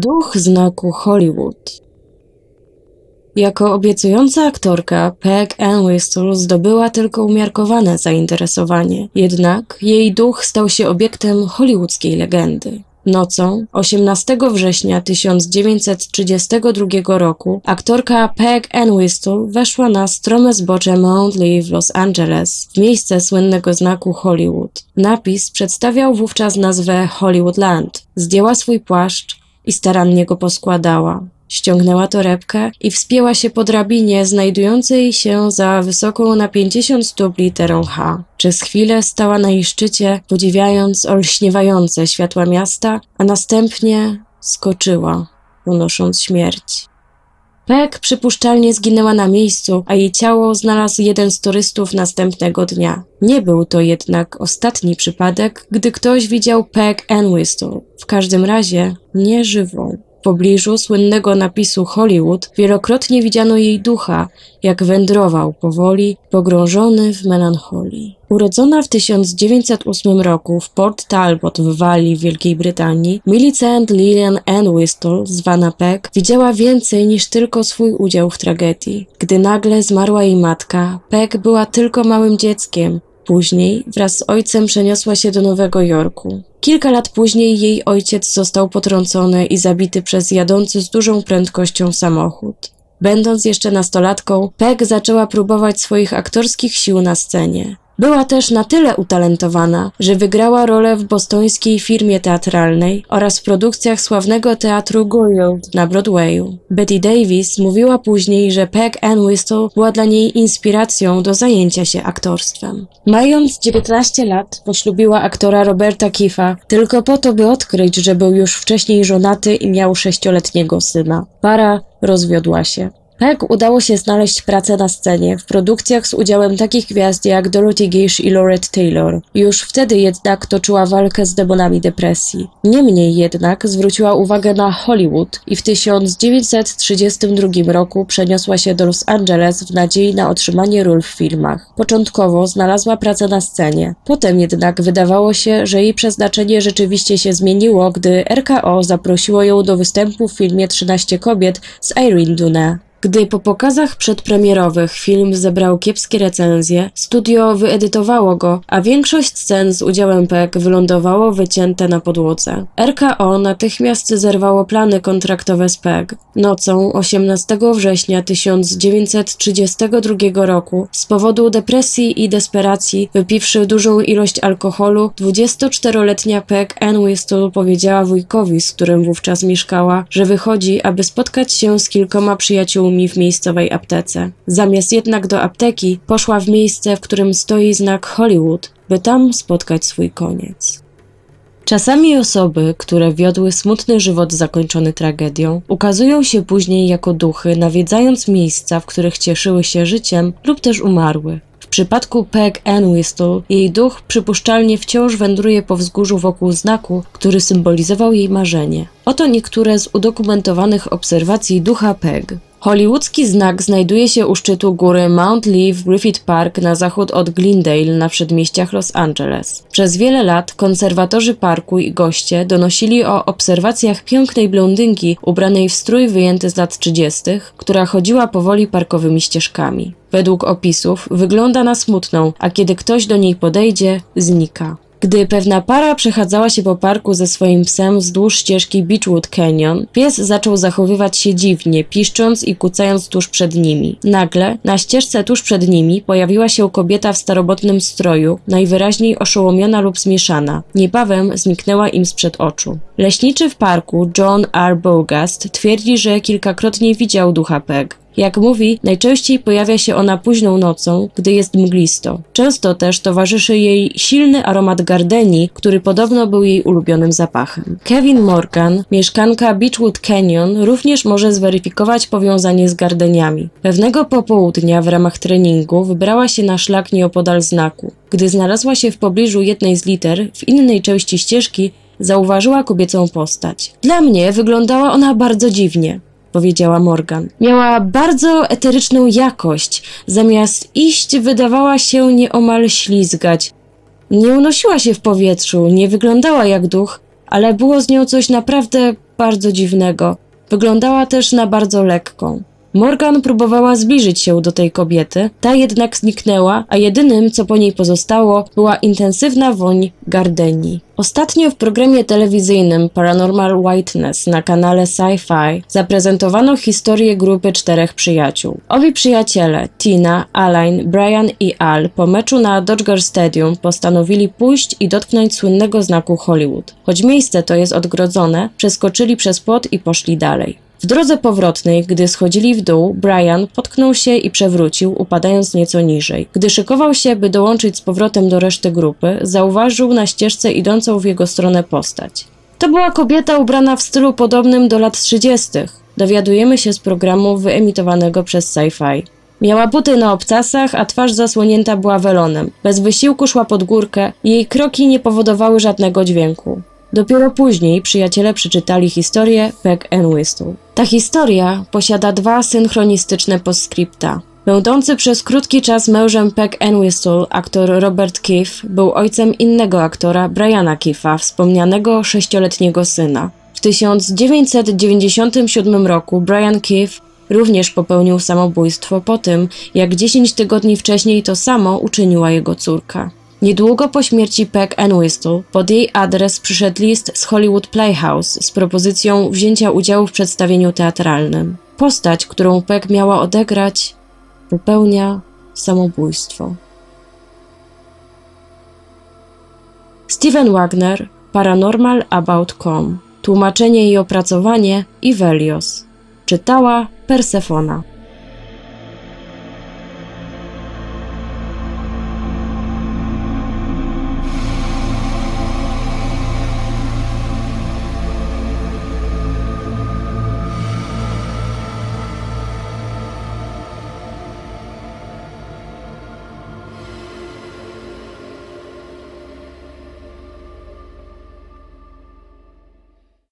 Duch znaku Hollywood. Jako obiecująca aktorka, Peg Ann Whistle zdobyła tylko umiarkowane zainteresowanie, jednak jej duch stał się obiektem hollywoodzkiej legendy. Nocą 18 września 1932 roku aktorka Peg Ann Whistle weszła na strome zbocze Mount Lee w Los Angeles, w miejsce słynnego znaku Hollywood. Napis przedstawiał wówczas nazwę Hollywoodland. Zdjęła swój płaszcz i starannie go poskładała. Ściągnęła torebkę i wspięła się po drabinie znajdującej się za wysoką na 50 stóp literą H. Przez chwilę stała na jej szczycie, podziwiając olśniewające światła miasta, a następnie skoczyła, unosząc śmierć. Peg przypuszczalnie zginęła na miejscu, a jej ciało znalazł jeden z turystów następnego dnia. Nie był to jednak ostatni przypadek, gdy ktoś widział Peg Ann Whistle. W każdym razie nie żywą. W pobliżu słynnego napisu Hollywood wielokrotnie widziano jej ducha, jak wędrował powoli, pogrążony w melancholii. Urodzona w 1908 roku w Port Talbot w Walii w Wielkiej Brytanii, Millicent Lillian Ann Whistle, zwana Peg, widziała więcej niż tylko swój udział w tragedii. Gdy nagle zmarła jej matka, Peg była tylko małym dzieckiem, Później wraz z ojcem przeniosła się do Nowego Jorku. Kilka lat później jej ojciec został potrącony i zabity przez jadący z dużą prędkością samochód. Będąc jeszcze nastolatką, Peg zaczęła próbować swoich aktorskich sił na scenie. Była też na tyle utalentowana, że wygrała rolę w bostońskiej firmie teatralnej oraz w produkcjach sławnego teatru Gould na Broadwayu. Betty Davis mówiła później, że Peg Ann Whistle była dla niej inspiracją do zajęcia się aktorstwem. Mając 19 lat, poślubiła aktora Roberta Kiffa tylko po to, by odkryć, że był już wcześniej żonaty i miał sześcioletniego syna. Para rozwiodła się. Peg udało się znaleźć pracę na scenie w produkcjach z udziałem takich gwiazd jak Dorothy Gish i Laurette Taylor. Już wtedy jednak toczyła walkę z demonami depresji. Niemniej jednak zwróciła uwagę na Hollywood i w 1932 roku przeniosła się do Los Angeles w nadziei na otrzymanie ról w filmach. Początkowo znalazła pracę na scenie. Potem jednak wydawało się, że jej przeznaczenie rzeczywiście się zmieniło, gdy RKO zaprosiło ją do występu w filmie 13 kobiet z Irene Dunne. Gdy po pokazach przedpremierowych film zebrał kiepskie recenzje, studio wyedytowało go, a większość scen z udziałem Peg wylądowało wycięte na podłodze. RKO natychmiast zerwało plany kontraktowe z Peg. Nocą 18 września 1932 roku z powodu depresji i desperacji, wypiwszy dużą ilość alkoholu, 24-letnia Peg Ann Whistle powiedziała wujkowi, z którym wówczas mieszkała, że wychodzi, aby spotkać się z kilkoma przyjaciółmi mi w miejscowej aptece. Zamiast jednak do apteki, poszła w miejsce, w którym stoi znak Hollywood, by tam spotkać swój koniec. Czasami osoby, które wiodły smutny żywot zakończony tragedią, ukazują się później jako duchy, nawiedzając miejsca, w których cieszyły się życiem lub też umarły. W przypadku Peg Ann Whistle, jej duch przypuszczalnie wciąż wędruje po wzgórzu wokół znaku, który symbolizował jej marzenie. Oto niektóre z udokumentowanych obserwacji ducha Peg. Hollywoodzki znak znajduje się u szczytu góry Mount Lee w Griffith Park na zachód od Glendale na przedmieściach Los Angeles. Przez wiele lat konserwatorzy parku i goście donosili o obserwacjach pięknej blondynki ubranej w strój wyjęty z lat 30., która chodziła powoli parkowymi ścieżkami. Według opisów wygląda na smutną, a kiedy ktoś do niej podejdzie, znika. Gdy pewna para przechadzała się po parku ze swoim psem wzdłuż ścieżki Beechwood Canyon, pies zaczął zachowywać się dziwnie, piszcząc i kucając tuż przed nimi. Nagle, na ścieżce tuż przed nimi, pojawiła się kobieta w starobotnym stroju, najwyraźniej oszołomiona lub zmieszana. Niebawem zniknęła im sprzed oczu. Leśniczy w parku, John R. Bogast, twierdzi, że kilkakrotnie widział ducha Peg. Jak mówi, najczęściej pojawia się ona późną nocą, gdy jest mglisto. Często też towarzyszy jej silny aromat gardeni, który podobno był jej ulubionym zapachem. Kevin Morgan, mieszkanka Beechwood Canyon, również może zweryfikować powiązanie z gardeniami. Pewnego popołudnia w ramach treningu wybrała się na szlak nieopodal znaku. Gdy znalazła się w pobliżu jednej z liter, w innej części ścieżki zauważyła kobiecą postać. Dla mnie wyglądała ona bardzo dziwnie powiedziała Morgan. Miała bardzo eteryczną jakość. Zamiast iść, wydawała się nieomal ślizgać. Nie unosiła się w powietrzu, nie wyglądała jak duch, ale było z nią coś naprawdę bardzo dziwnego. Wyglądała też na bardzo lekką. Morgan próbowała zbliżyć się do tej kobiety, ta jednak zniknęła, a jedynym, co po niej pozostało, była intensywna woń gardeni. Ostatnio w programie telewizyjnym Paranormal Whiteness na kanale Sci-Fi zaprezentowano historię grupy czterech przyjaciół. Owi przyjaciele, Tina, Alain, Brian i Al, po meczu na Dodger Stadium postanowili pójść i dotknąć słynnego znaku Hollywood. Choć miejsce to jest odgrodzone, przeskoczyli przez płot i poszli dalej. W drodze powrotnej, gdy schodzili w dół, Brian potknął się i przewrócił, upadając nieco niżej. Gdy szykował się, by dołączyć z powrotem do reszty grupy, zauważył na ścieżce idącą w jego stronę postać. To była kobieta ubrana w stylu podobnym do lat 30. Dowiadujemy się z programu wyemitowanego przez Sci-Fi. Miała buty na obcasach, a twarz zasłonięta była welonem. Bez wysiłku szła pod górkę jej kroki nie powodowały żadnego dźwięku. Dopiero później przyjaciele przeczytali historię Peck and Whistle. Ta historia posiada dwa synchronistyczne postscripta. Będący przez krótki czas mężem Peck and Whistle, aktor Robert Keefe był ojcem innego aktora, Briana Keefe'a, wspomnianego sześcioletniego syna. W 1997 roku Brian Keefe również popełnił samobójstwo po tym, jak 10 tygodni wcześniej to samo uczyniła jego córka. Niedługo po śmierci Peck and Whistle pod jej adres przyszedł list z Hollywood Playhouse z propozycją wzięcia udziału w przedstawieniu teatralnym. Postać, którą Peck miała odegrać, popełnia samobójstwo. Steven Wagner, Paranormal About.com Tłumaczenie i opracowanie Ivelios. Czytała Persefona.